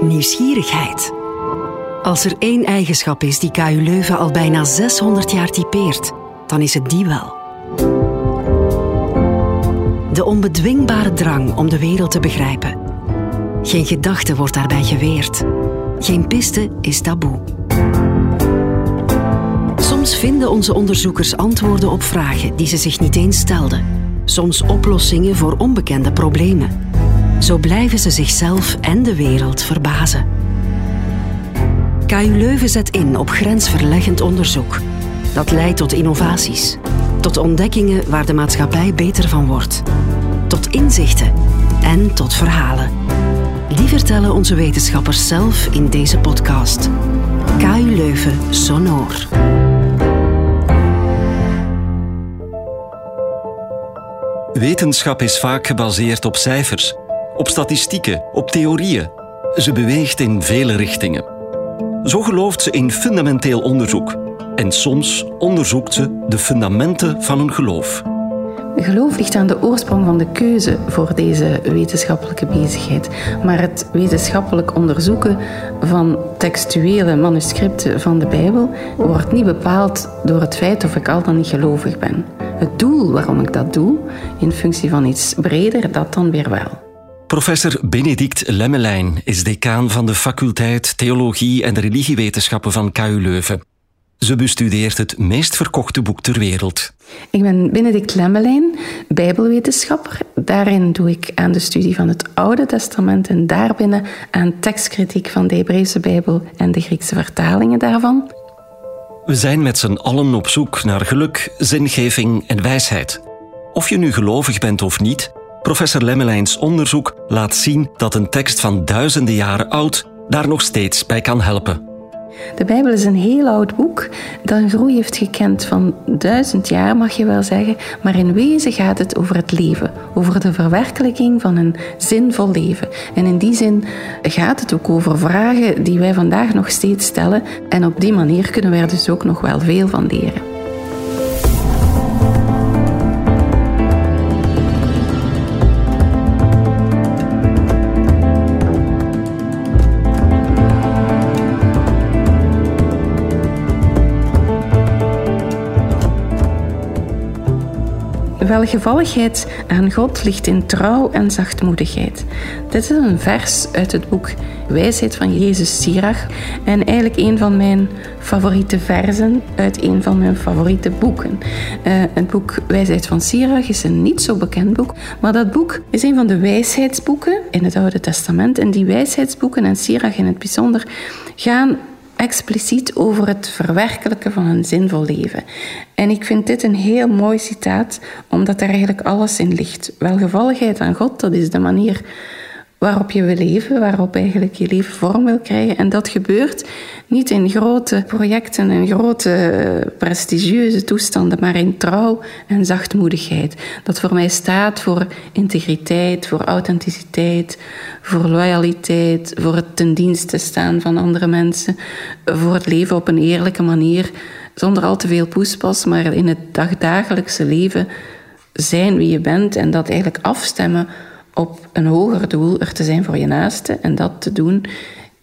Nieuwsgierigheid. Als er één eigenschap is die KU Leuven al bijna 600 jaar typeert, dan is het die wel. De onbedwingbare drang om de wereld te begrijpen. Geen gedachte wordt daarbij geweerd. Geen piste is taboe. Soms vinden onze onderzoekers antwoorden op vragen die ze zich niet eens stelden. Soms oplossingen voor onbekende problemen. Zo blijven ze zichzelf en de wereld verbazen. KU Leuven zet in op grensverleggend onderzoek. Dat leidt tot innovaties, tot ontdekkingen waar de maatschappij beter van wordt, tot inzichten en tot verhalen. Die vertellen onze wetenschappers zelf in deze podcast. KU Leuven Sonor. Wetenschap is vaak gebaseerd op cijfers, op statistieken, op theorieën. Ze beweegt in vele richtingen. Zo gelooft ze in fundamenteel onderzoek. En soms onderzoekt ze de fundamenten van een geloof. Geloof ligt aan de oorsprong van de keuze voor deze wetenschappelijke bezigheid. Maar het wetenschappelijk onderzoeken van textuele manuscripten van de Bijbel wordt niet bepaald door het feit of ik al dan niet gelovig ben. Het doel waarom ik dat doe, in functie van iets breder, dat dan weer wel. Professor Benedict Lemmelijn is decaan van de faculteit Theologie en Religiewetenschappen van KU Leuven. Ze bestudeert het meest verkochte boek ter wereld. Ik ben Benedict Lemmelijn, bijbelwetenschapper. Daarin doe ik aan de studie van het Oude Testament en daarbinnen aan tekstkritiek van de Hebreeuwse Bijbel en de Griekse vertalingen daarvan. We zijn met z'n allen op zoek naar geluk, zingeving en wijsheid. Of je nu gelovig bent of niet, professor Lemmelijns onderzoek laat zien dat een tekst van duizenden jaren oud daar nog steeds bij kan helpen. De Bijbel is een heel oud boek dat een groei heeft gekend van duizend jaar, mag je wel zeggen. Maar in wezen gaat het over het leven, over de verwerkelijking van een zinvol leven. En in die zin gaat het ook over vragen die wij vandaag nog steeds stellen. En op die manier kunnen wij er dus ook nog wel veel van leren. Welgevalligheid aan God ligt in trouw en zachtmoedigheid. Dit is een vers uit het boek Wijsheid van Jezus Sirach en eigenlijk een van mijn favoriete versen uit een van mijn favoriete boeken. Uh, het boek Wijsheid van Sirach is een niet zo bekend boek, maar dat boek is een van de wijsheidsboeken in het Oude Testament. En die wijsheidsboeken en Sirach in het bijzonder gaan expliciet over het verwerkelijken van een zinvol leven. En ik vind dit een heel mooi citaat, omdat er eigenlijk alles in ligt. Welgevalligheid aan God, dat is de manier waarop je wil leven, waarop eigenlijk je leven vorm wil krijgen. En dat gebeurt niet in grote projecten en grote eh, prestigieuze toestanden, maar in trouw en zachtmoedigheid. Dat voor mij staat voor integriteit, voor authenticiteit, voor loyaliteit, voor het ten dienste staan van andere mensen, voor het leven op een eerlijke manier, zonder al te veel poespas, maar in het dagdagelijkse leven zijn wie je bent en dat eigenlijk afstemmen op een hoger doel, er te zijn voor je naaste en dat te doen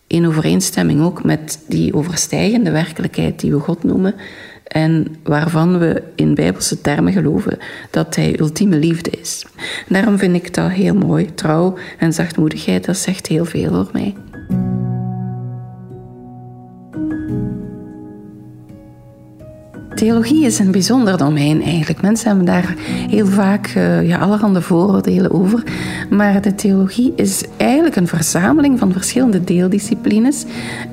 in overeenstemming ook met die overstijgende werkelijkheid die we God noemen en waarvan we in bijbelse termen geloven dat hij ultieme liefde is. daarom vind ik dat heel mooi. Trouw en zachtmoedigheid, dat zegt heel veel voor mij. Theologie is een bijzonder domein eigenlijk. Mensen hebben daar heel vaak uh, ja, allerhande vooroordelen over. Maar de theologie is eigenlijk een verzameling van verschillende deeldisciplines.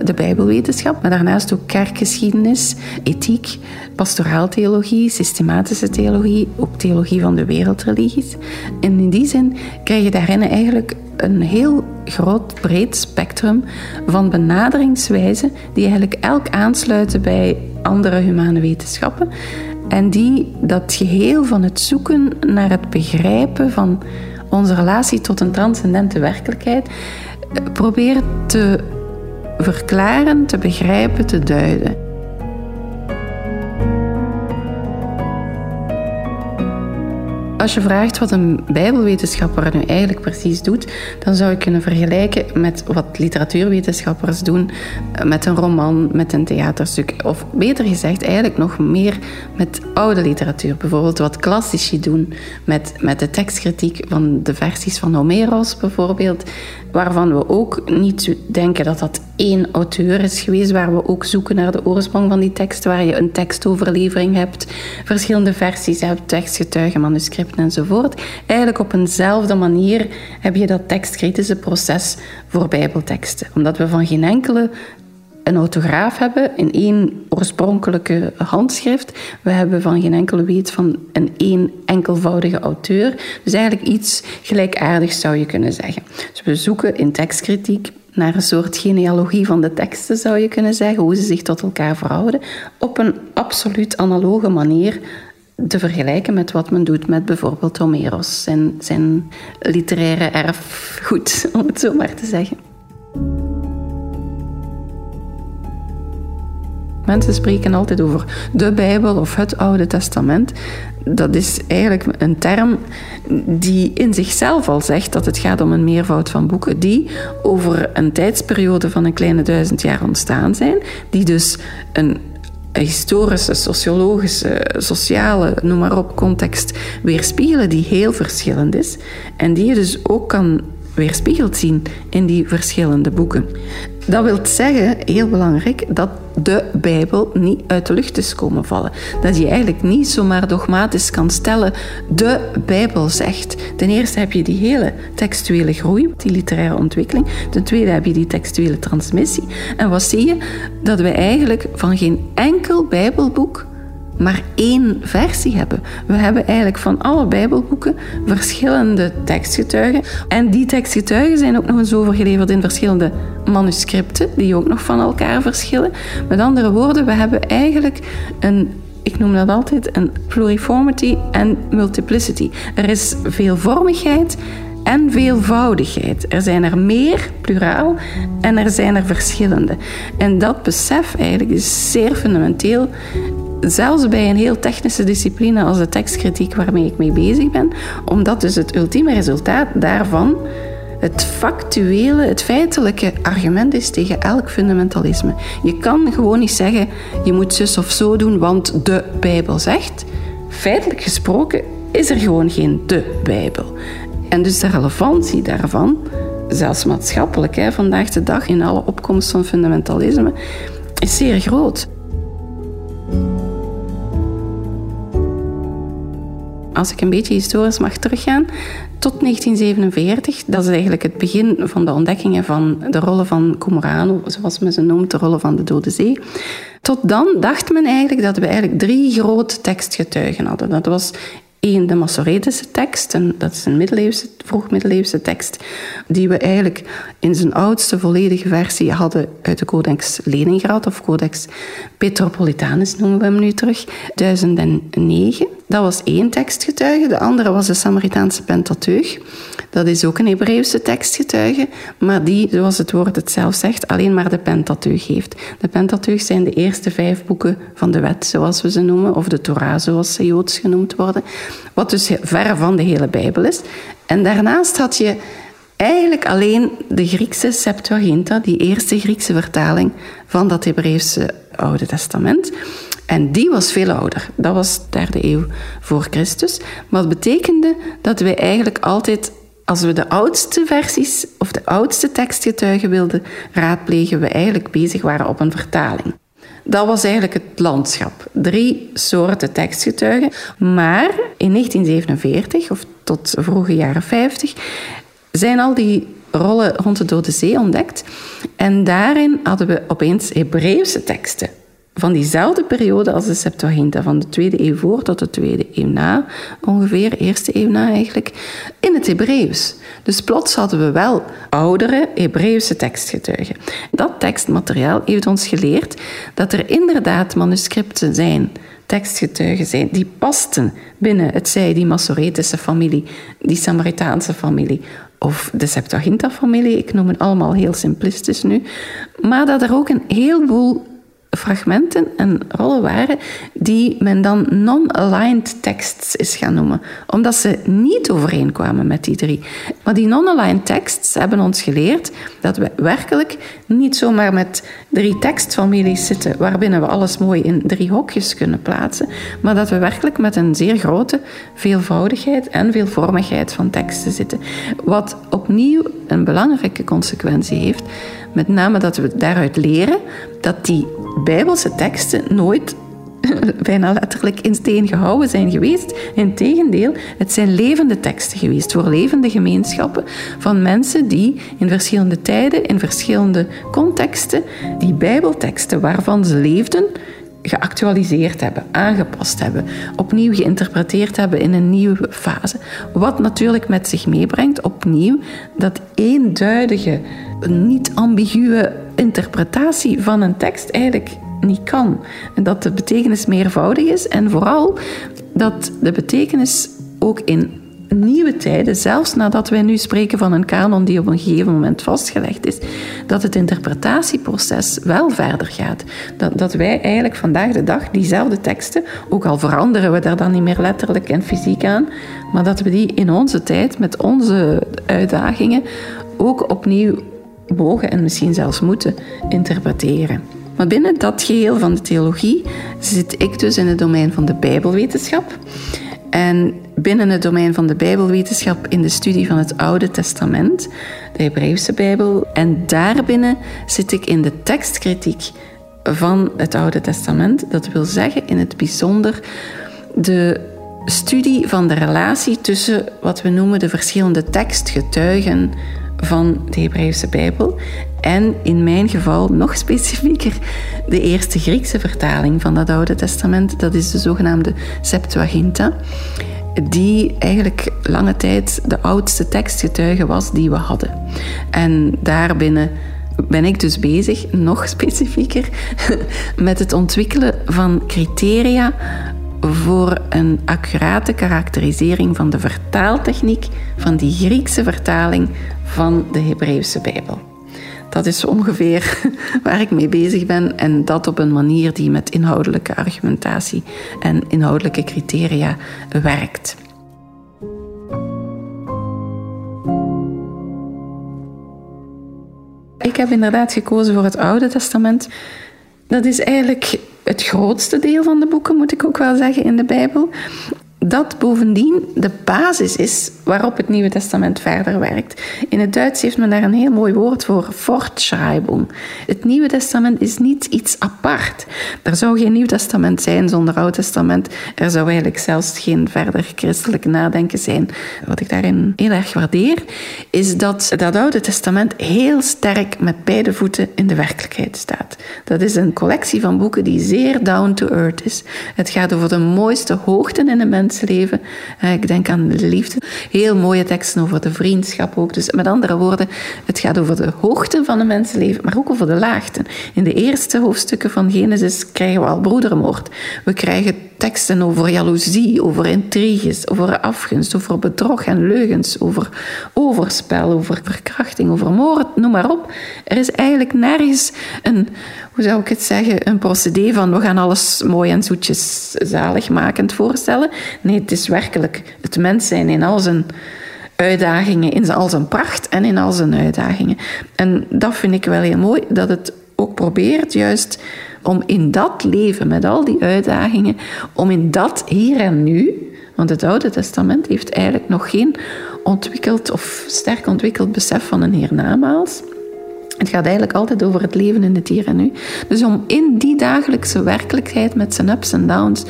De bijbelwetenschap, maar daarnaast ook kerkgeschiedenis, ethiek, pastoraaltheologie, systematische theologie, ook theologie van de wereldreligies. En in die zin krijg je daarin eigenlijk een heel groot, breed spectrum van benaderingswijzen die eigenlijk elk aansluiten bij andere humane wetenschappen en die dat geheel van het zoeken naar het begrijpen van onze relatie tot een transcendente werkelijkheid eh, proberen te verklaren, te begrijpen, te duiden. Als je vraagt wat een Bijbelwetenschapper nu eigenlijk precies doet, dan zou je kunnen vergelijken met wat literatuurwetenschappers doen met een roman, met een theaterstuk. Of beter gezegd, eigenlijk nog meer met oude literatuur. Bijvoorbeeld wat klassici doen met, met de tekstkritiek van de versies van Homeros bijvoorbeeld waarvan we ook niet denken dat dat één auteur is geweest, waar we ook zoeken naar de oorsprong van die tekst, waar je een tekstoverlevering hebt, verschillende versies hebt, tekstgetuigen, manuscripten enzovoort. Eigenlijk op eenzelfde manier heb je dat tekstkritische proces voor bijbelteksten. Omdat we van geen enkele een autograaf hebben in één oorspronkelijke handschrift. We hebben van geen enkele weet van een één enkelvoudige auteur. Dus eigenlijk iets gelijkaardigs zou je kunnen zeggen. Dus we zoeken in tekstkritiek naar een soort genealogie van de teksten, zou je kunnen zeggen, hoe ze zich tot elkaar verhouden, op een absoluut analoge manier te vergelijken met wat men doet met bijvoorbeeld Homeros en zijn literaire erfgoed, om het zo maar te zeggen. Mensen spreken altijd over de Bijbel of het Oude Testament. Dat is eigenlijk een term die in zichzelf al zegt dat het gaat om een meervoud van boeken die over een tijdsperiode van een kleine duizend jaar ontstaan zijn, die dus een historische, sociologische, sociale, noem maar op, context weerspiegelen die heel verschillend is en die je dus ook kan weerspiegeld zien in die verschillende boeken. Dat wil zeggen, heel belangrijk, dat de Bijbel niet uit de lucht is komen vallen. Dat je eigenlijk niet zomaar dogmatisch kan stellen, de Bijbel zegt. Ten eerste heb je die hele textuele groei, die literaire ontwikkeling. Ten tweede heb je die textuele transmissie. En wat zie je? Dat we eigenlijk van geen enkel Bijbelboek maar één versie hebben. We hebben eigenlijk van alle Bijbelboeken verschillende tekstgetuigen. En die tekstgetuigen zijn ook nog eens overgeleverd in verschillende manuscripten, die ook nog van elkaar verschillen. Met andere woorden, we hebben eigenlijk een ik noem dat altijd een pluriformity en multiplicity. Er is veelvormigheid en veelvoudigheid. Er zijn er meer, pluraal, en er zijn er verschillende. En dat besef eigenlijk is zeer fundamenteel zelfs bij een heel technische discipline als de tekstkritiek waarmee ik mee bezig ben, omdat dus het ultieme resultaat daarvan het factuele, het feitelijke argument is tegen elk fundamentalisme. Je kan gewoon niet zeggen, je moet zus of zo doen, want de Bijbel zegt. Feitelijk gesproken is er gewoon geen de Bijbel. En dus de relevantie daarvan, zelfs maatschappelijk, hè, vandaag de dag in alle opkomst van fundamentalisme, is zeer groot. Als ik een beetje historisch mag teruggaan, tot 1947, dat is eigenlijk het begin van de ontdekkingen van de rollen van Comorano, zoals men ze noemt, de rollen van de Dode Zee. Tot dan dacht men eigenlijk dat we eigenlijk drie grote tekstgetuigen hadden. Dat was één, de Masoretische tekst, en dat is een middeleeuwse, vroeg-middeleeuwse tekst, die we eigenlijk in zijn oudste volledige versie hadden uit de Codex Leningrad, of Codex Petropolitanus noemen we hem nu terug, 1009. Dat was één tekstgetuige. De andere was de Samaritaanse Pentateuch. Dat is ook een Hebreeuwse tekstgetuige, maar die, zoals het woord het zelf zegt, alleen maar de Pentateuch heeft. De Pentateuch zijn de eerste vijf boeken van de wet, zoals we ze noemen, of de Torah, zoals ze joods genoemd worden. Wat dus ver van de hele Bijbel is. En daarnaast had je eigenlijk alleen de Griekse Septuaginta, die eerste Griekse vertaling van dat Hebreeuwse Oude Testament. En die was veel ouder. Dat was derde eeuw voor Christus. Maar dat betekende dat wij eigenlijk altijd, als we de oudste versies of de oudste tekstgetuigen wilden raadplegen, we eigenlijk bezig waren op een vertaling. Dat was eigenlijk het landschap. Drie soorten tekstgetuigen. Maar in 1947, of tot de vroege jaren 50, zijn al die rollen rond de Dode Zee ontdekt. En daarin hadden we opeens Hebreeuwse teksten van diezelfde periode als de Septuaginta, van de tweede eeuw voor tot de tweede eeuw na, ongeveer, eerste eeuw na eigenlijk, in het Hebreeuws. Dus plots hadden we wel oudere Hebreeuwse tekstgetuigen. Dat tekstmateriaal heeft ons geleerd dat er inderdaad manuscripten zijn, tekstgetuigen zijn, die pasten binnen het zij die Masoretische familie, die Samaritaanse familie of de Septuaginta-familie. Ik noem het allemaal heel simplistisch nu. Maar dat er ook een heleboel fragmenten en rollen waren die men dan non-aligned texts is gaan noemen, omdat ze niet overeenkwamen met die drie. Maar die non-aligned texts hebben ons geleerd dat we werkelijk niet zomaar met drie tekstfamilies zitten waarbinnen we alles mooi in drie hokjes kunnen plaatsen, maar dat we werkelijk met een zeer grote veelvoudigheid en veelvormigheid van teksten zitten. Wat opnieuw een belangrijke consequentie heeft, met name dat we daaruit leren dat die Bijbelse teksten nooit bijna letterlijk in steen gehouden zijn geweest. Integendeel, het zijn levende teksten geweest voor levende gemeenschappen van mensen die in verschillende tijden, in verschillende contexten, die Bijbelteksten waarvan ze leefden, geactualiseerd hebben, aangepast hebben, opnieuw geïnterpreteerd hebben in een nieuwe fase. Wat natuurlijk met zich meebrengt, opnieuw, dat eenduidige, niet ambiguë interpretatie van een tekst eigenlijk niet kan. En dat de betekenis meervoudig is en vooral dat de betekenis ook in nieuwe tijden, zelfs nadat wij nu spreken van een kanon die op een gegeven moment vastgelegd is, dat het interpretatieproces wel verder gaat. Dat, dat wij eigenlijk vandaag de dag diezelfde teksten, ook al veranderen we daar dan niet meer letterlijk en fysiek aan, maar dat we die in onze tijd met onze uitdagingen ook opnieuw mogen en misschien zelfs moeten interpreteren. Maar binnen dat geheel van de theologie zit ik dus in het domein van de Bijbelwetenschap. En binnen het domein van de Bijbelwetenschap in de studie van het Oude Testament, de Hebreeuwse Bijbel. En daarbinnen zit ik in de tekstkritiek van het Oude Testament. Dat wil zeggen in het bijzonder de studie van de relatie tussen wat we noemen de verschillende tekstgetuigen van de Hebreeuwse Bijbel. En in mijn geval nog specifieker de eerste Griekse vertaling van dat Oude Testament. Dat is de zogenaamde Septuaginta. Die eigenlijk lange tijd de oudste tekstgetuige was die we hadden. En daarbinnen ben ik dus bezig, nog specifieker, met het ontwikkelen van criteria voor een accurate karakterisering van de vertaaltechniek van die Griekse vertaling van de Hebreeuwse Bijbel. Dat is ongeveer waar ik mee bezig ben en dat op een manier die met inhoudelijke argumentatie en inhoudelijke criteria werkt. Ik heb inderdaad gekozen voor het Oude Testament. Dat is eigenlijk het grootste deel van de boeken, moet ik ook wel zeggen, in de Bijbel dat bovendien de basis is waarop het Nieuwe Testament verder werkt. In het Duits heeft men daar een heel mooi woord voor, Fortschreibung. Het Nieuwe Testament is niet iets apart. Er zou geen Nieuw Testament zijn zonder Oud Testament. Er zou eigenlijk zelfs geen verder christelijk nadenken zijn. Wat ik daarin heel erg waardeer, is dat dat Oude Testament heel sterk met beide voeten in de werkelijkheid staat. Dat is een collectie van boeken die zeer down to earth is. Het gaat over de mooiste hoogten in de mens leven. Eh, ik denk aan de liefde. Heel mooie teksten over de vriendschap ook. Dus met andere woorden, het gaat over de hoogte van een mensenleven, maar ook over de laagten. In de eerste hoofdstukken van Genesis krijgen we al broedermoord. We krijgen teksten over jaloezie, over intriges, over afgunst, over bedrog en leugens, over overspel, over verkrachting, over moord, noem maar op. Er is eigenlijk nergens een, hoe zou ik het zeggen, een procedé van we gaan alles mooi en zoetjes zaligmakend voorstellen. Nee, het is werkelijk het mens zijn in al zijn uitdagingen, in al zijn pracht en in al zijn uitdagingen. En dat vind ik wel heel mooi, dat het ook probeert juist om in dat leven met al die uitdagingen, om in dat hier en nu, want het Oude Testament heeft eigenlijk nog geen ontwikkeld of sterk ontwikkeld besef van een hiernamaals. Het gaat eigenlijk altijd over het leven in het hier en nu. Dus om in die dagelijkse werkelijkheid met zijn ups en downs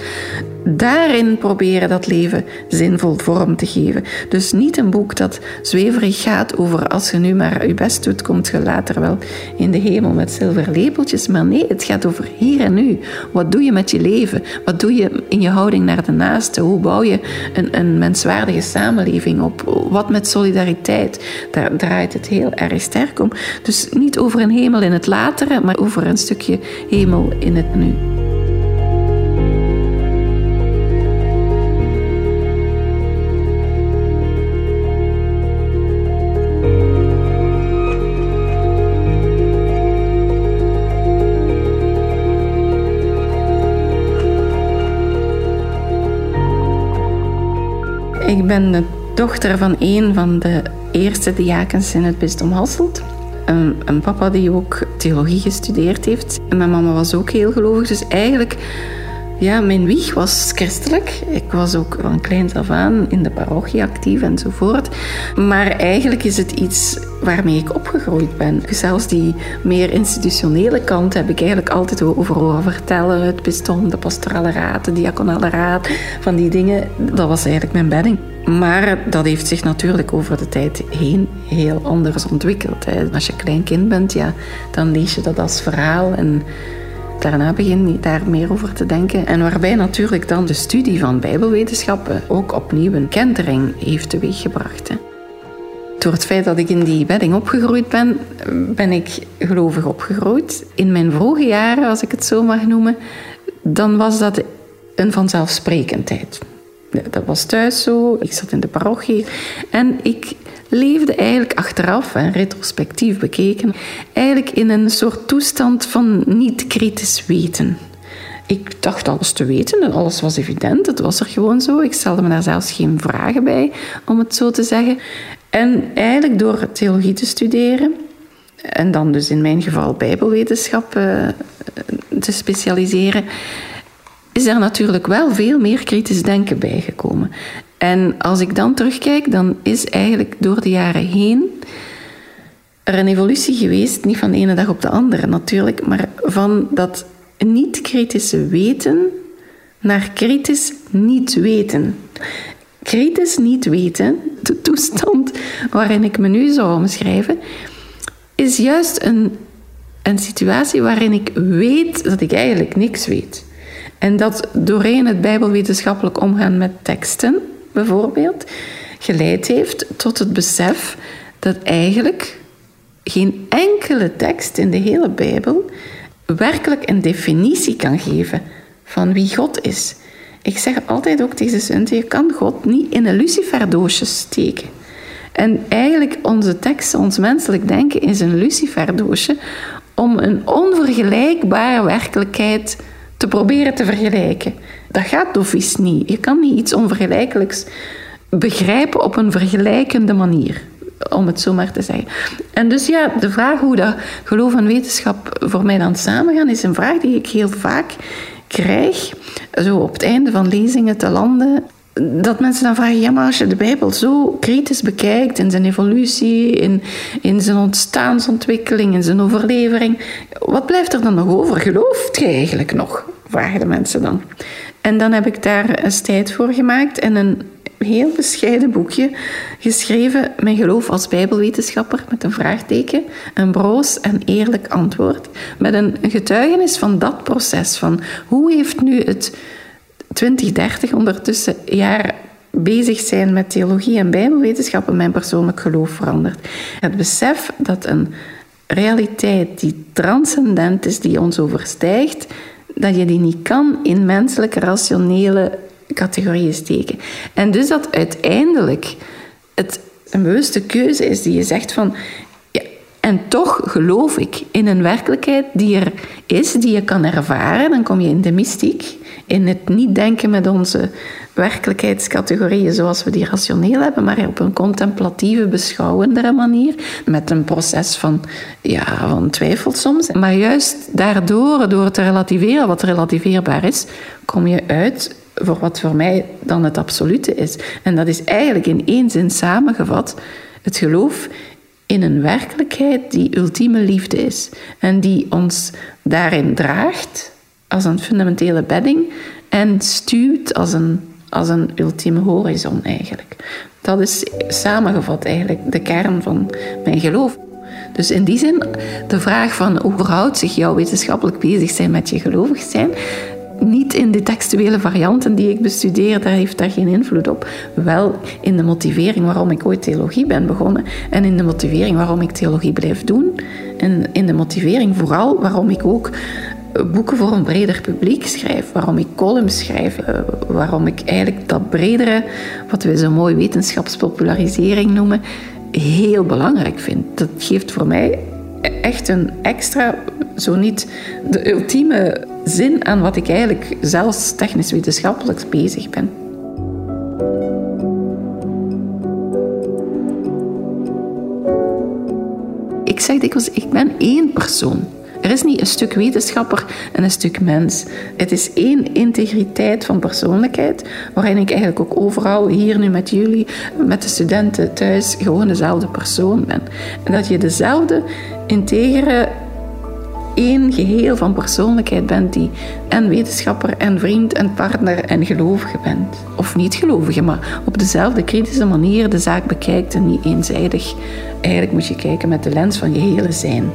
daarin proberen dat leven zinvol vorm te geven. Dus niet een boek dat zweverig gaat over als je nu maar je best doet, komt je later wel in de hemel met zilveren lepeltjes. Maar nee, het gaat over hier en nu. Wat doe je met je leven? Wat doe je in je houding naar de naaste? Hoe bouw je een, een menswaardige samenleving op? Wat met solidariteit? Daar draait het heel erg sterk om. Dus niet over een hemel in het latere, maar over een stukje hemel in het nu. Ben de dochter van een van de eerste diakens in het bisdom Hasselt. Een, een, papa die ook theologie gestudeerd heeft. En mijn mama was ook heel gelovig. Dus eigenlijk, ja, mijn wieg was christelijk. Ik was ook van kleins af aan in de parochie actief enzovoort. Maar eigenlijk is het iets waarmee ik opgegroeid ben. Zelfs die meer institutionele kant heb ik eigenlijk altijd over horen vertellen. Het bisdom, de pastorale raad, de diaconale raad, van die dingen. Dat was eigenlijk mijn bedding. Maar dat heeft zich natuurlijk over de tijd heen heel anders ontwikkeld. Als je klein kind bent, ja, dan lees je dat als verhaal en daarna begin je daar meer over te denken. En waarbij natuurlijk dan de studie van bijbelwetenschappen ook opnieuw een kentering heeft teweeggebracht. Door het feit dat ik in die bedding opgegroeid ben, ben ik gelovig opgegroeid. In mijn vroege jaren, als ik het zo mag noemen, dan was dat een vanzelfsprekendheid. Dat was thuis zo, ik zat in de parochie en ik leefde eigenlijk achteraf en retrospectief bekeken, eigenlijk in een soort toestand van niet kritisch weten. Ik dacht alles te weten en alles was evident, het was er gewoon zo. Ik stelde me daar zelfs geen vragen bij, om het zo te zeggen. En eigenlijk door theologie te studeren, en dan dus in mijn geval bijbelwetenschap eh, te specialiseren, is er natuurlijk wel veel meer kritisch denken bijgekomen. En als ik dan terugkijk, dan is eigenlijk door de jaren heen er een evolutie geweest, niet van de ene dag op de andere natuurlijk, maar van dat niet-kritische weten naar kritisch niet weten. Kritisch niet weten, de toestand waarin ik me nu zou omschrijven, is juist een, een situatie waarin ik weet dat ik eigenlijk niks weet. En dat doorheen het bijbelwetenschappelijk omgaan met teksten, bijvoorbeeld, geleid heeft tot het besef dat eigenlijk geen enkele tekst in de hele Bijbel werkelijk een definitie kan geven van wie God is. Ik zeg altijd ook tegen studenten, je kan God niet in een luciferdoosje steken. En eigenlijk onze tekst, ons menselijk denken is een luciferdoosje om een onvergelijkbare werkelijkheid te proberen te vergelijken. Dat gaat dofies niet. Je kan niet iets onvergelijkelijks begrijpen op een vergelijkende manier. Om het zo maar te zeggen. En dus ja, de vraag hoe dat geloof en wetenschap voor mij dan samengaan, is een vraag die ik heel vaak krijg. Zo op het einde van lezingen te landen dat mensen dan vragen, ja, maar als je de Bijbel zo kritisch bekijkt in zijn evolutie, in, in zijn ontstaansontwikkeling, in zijn overlevering, wat blijft er dan nog over? Gelooft je eigenlijk nog? Vragen de mensen dan. En dan heb ik daar een tijd voor gemaakt en een heel bescheiden boekje geschreven, Mijn geloof als bijbelwetenschapper, met een vraagteken, een broos en eerlijk antwoord, met een getuigenis van dat proces, van hoe heeft nu het 2030 ondertussen jaar bezig zijn met theologie en bijbelwetenschappen mijn persoonlijk geloof verandert. Het besef dat een realiteit die transcendent is, die ons overstijgt, dat je die niet kan in menselijke, rationele categorieën steken. En dus dat uiteindelijk het een bewuste keuze is die je zegt van... En toch geloof ik in een werkelijkheid die er is, die je kan ervaren. Dan kom je in de mystiek in het niet denken met onze werkelijkheidscategorieën zoals we die rationeel hebben, maar op een contemplatieve, beschouwendere manier, met een proces van, ja, van twijfel soms. Maar juist daardoor, door te relativeren wat relativeerbaar is, kom je uit voor wat voor mij dan het absolute is. En dat is eigenlijk in één zin samengevat het geloof in een werkelijkheid die ultieme liefde is en die ons daarin draagt als een fundamentele bedding en stuwt als een, als een ultieme horizon eigenlijk. Dat is samengevat eigenlijk de kern van mijn geloof. Dus in die zin, de vraag van hoe verhoudt zich jouw wetenschappelijk bezig zijn met je gelovig zijn, niet in de textuele varianten die ik bestudeer, daar heeft daar geen invloed op. Wel in de motivering waarom ik ooit theologie ben begonnen en in de motivering waarom ik theologie blijf doen. En in de motivering vooral waarom ik ook boeken voor een breder publiek schrijf, waarom ik columns schrijf, eh, waarom ik eigenlijk dat bredere, wat we zo mooi wetenschapspopularisering noemen, heel belangrijk vind. Dat geeft voor mij echt een extra, zo niet de ultieme zin aan wat ik eigenlijk zelfs technisch wetenschappelijk bezig ben. Ik zeg dikwijls, ik ben één persoon. Er is niet een stuk wetenschapper en een stuk mens. Het is één integriteit van persoonlijkheid, waarin ik eigenlijk ook overal, hier nu met jullie, met de studenten thuis, gewoon dezelfde persoon ben. En dat je dezelfde integere één geheel van persoonlijkheid bent die en wetenschapper en vriend en partner en gelovige bent. Of niet gelovige, maar op dezelfde kritische manier de zaak bekijkt en niet eenzijdig. Eigenlijk moet je kijken met de lens van je hele zijn.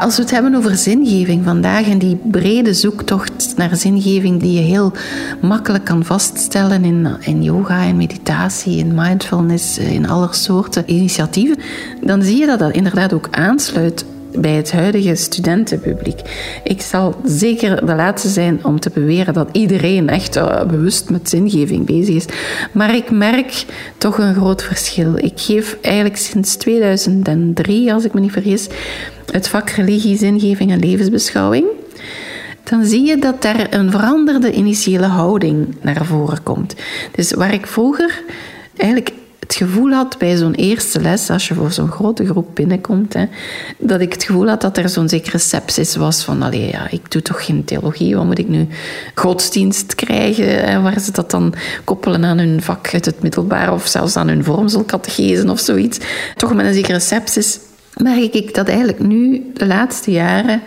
Als we het hebben over zingeving vandaag en die brede zoektocht naar zingeving die je heel makkelijk kan vaststellen in, in yoga en meditatie, in mindfulness, in alle soorten initiatieven, dan zie je dat dat inderdaad ook aansluit bij het huidige studentenpubliek. Ik zal zeker de laatste zijn om te beweren dat iedereen echt uh, bewust met zingeving bezig is. Maar ik merk toch een groot verschil. Ik geef eigenlijk sinds 2003, als ik me niet vergis, het vak religie, zingeving en levensbeschouwing. Dan zie je dat daar een veranderde initiële houding naar voren komt. Dus waar ik vroeger eigenlijk het gevoel had bij zo'n eerste les, als je voor zo'n grote groep binnenkomt, hè, dat ik het gevoel had dat er zo'n zekere sepsis was van, allee, ja, ik doe toch geen theologie, wat moet ik nu godsdienst krijgen, waar ze dat dan koppelen aan hun vak uit het middelbaar of zelfs aan hun vormselcategezen of zoiets. Toch met een zekere sepsis merk ik dat eigenlijk nu, de laatste jaren,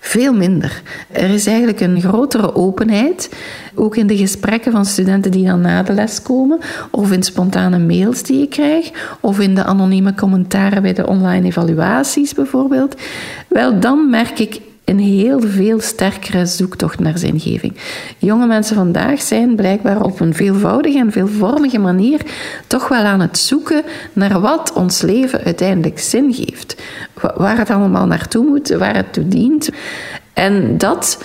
veel minder. Er is eigenlijk een grotere openheid, ook in de gesprekken van studenten die dan na de les komen, of in spontane mails die ik krijg, of in de anonieme commentaren bij de online evaluaties bijvoorbeeld. Wel, dan merk ik een heel veel sterkere zoektocht naar zingeving. Jonge mensen vandaag zijn blijkbaar op een veelvoudige en veelvormige manier toch wel aan het zoeken naar wat ons leven uiteindelijk zin geeft. Waar het allemaal naartoe moet, waar het toe dient. En dat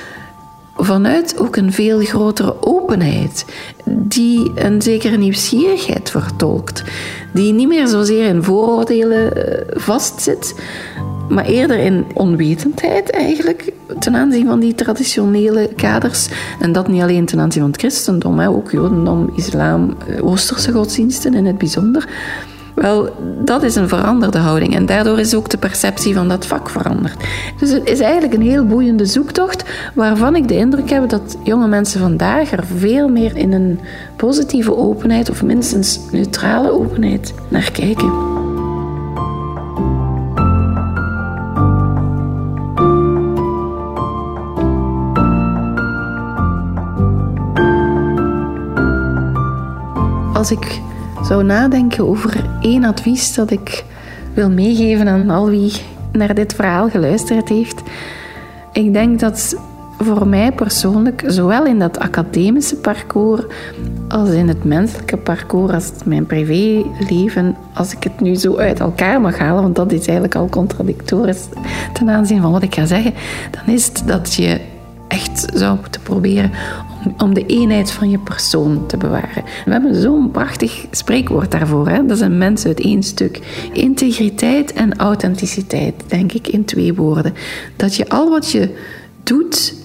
vanuit ook een veel grotere openheid, die een zekere nieuwsgierigheid vertolkt, die niet meer zozeer in vooroordelen eh, vastzit, maar eerder in onwetendheid eigenlijk ten aanzien van die traditionele kaders. En dat niet alleen ten aanzien van het christendom, hè, ook jodendom, islam, eh, oosterse godsdiensten in het bijzonder. Wel, dat is een veranderde houding en daardoor is ook de perceptie van dat vak veranderd. Dus het is eigenlijk een heel boeiende zoektocht waarvan ik de indruk heb dat jonge mensen vandaag er veel meer in een positieve openheid of minstens neutrale openheid naar kijken. Als ik zou nadenken over één advies dat ik wil meegeven aan al wie naar dit verhaal geluisterd heeft. Ik denk dat voor mij persoonlijk, zowel in dat academische parcours als in het menselijke parcours, als mijn privéleven, als ik het nu zo uit elkaar mag halen, want dat is eigenlijk al contradictorisch ten aanzien van wat ik ga zeggen, dan is het dat je echt zou moeten proberen om de eenheid van je persoon te bewaren. We hebben zo'n prachtig spreekwoord daarvoor. Hè? Dat is een mens uit één stuk. Integriteit en authenticiteit, denk ik, in twee woorden. Dat je al wat je doet,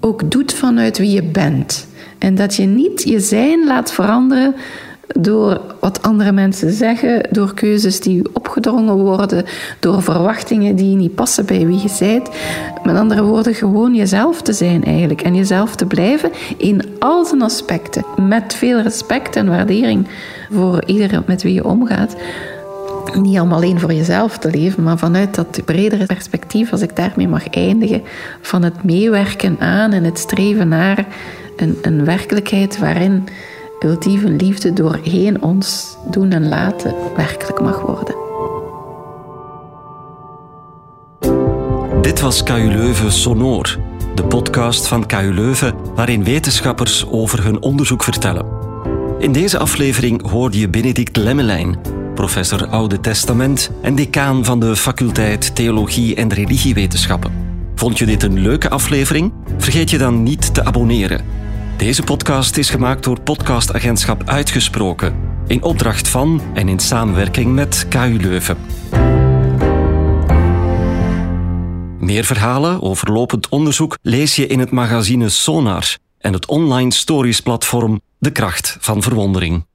ook doet vanuit wie je bent. En dat je niet je zijn laat veranderen door wat andere mensen zeggen, door keuzes die opgedrongen worden, door verwachtingen die niet passen bij wie je bent. Met andere woorden, gewoon jezelf te zijn eigenlijk en jezelf te blijven in al zijn aspecten, met veel respect en waardering voor iedereen met wie je omgaat. Niet allemaal alleen voor jezelf te leven, maar vanuit dat bredere perspectief, als ik daarmee mag eindigen, van het meewerken aan en het streven naar een, een werkelijkheid waarin ultieme liefde doorheen ons doen en laten werkelijk mag worden. Dit was KU Leuven Sonor, de podcast van KU Leuven waarin wetenschappers over hun onderzoek vertellen. In deze aflevering hoorde je Benedict Lemmelijn, professor Oude Testament en decaan van de faculteit Theologie en Religiewetenschappen. Vond je dit een leuke aflevering? Vergeet je dan niet te abonneren. Deze podcast is gemaakt door podcastagentschap Uitgesproken, in opdracht van en in samenwerking met KU Leuven. Meer verhalen over lopend onderzoek lees je in het magazine Sonar en het online stories platform De Kracht van Verwondering.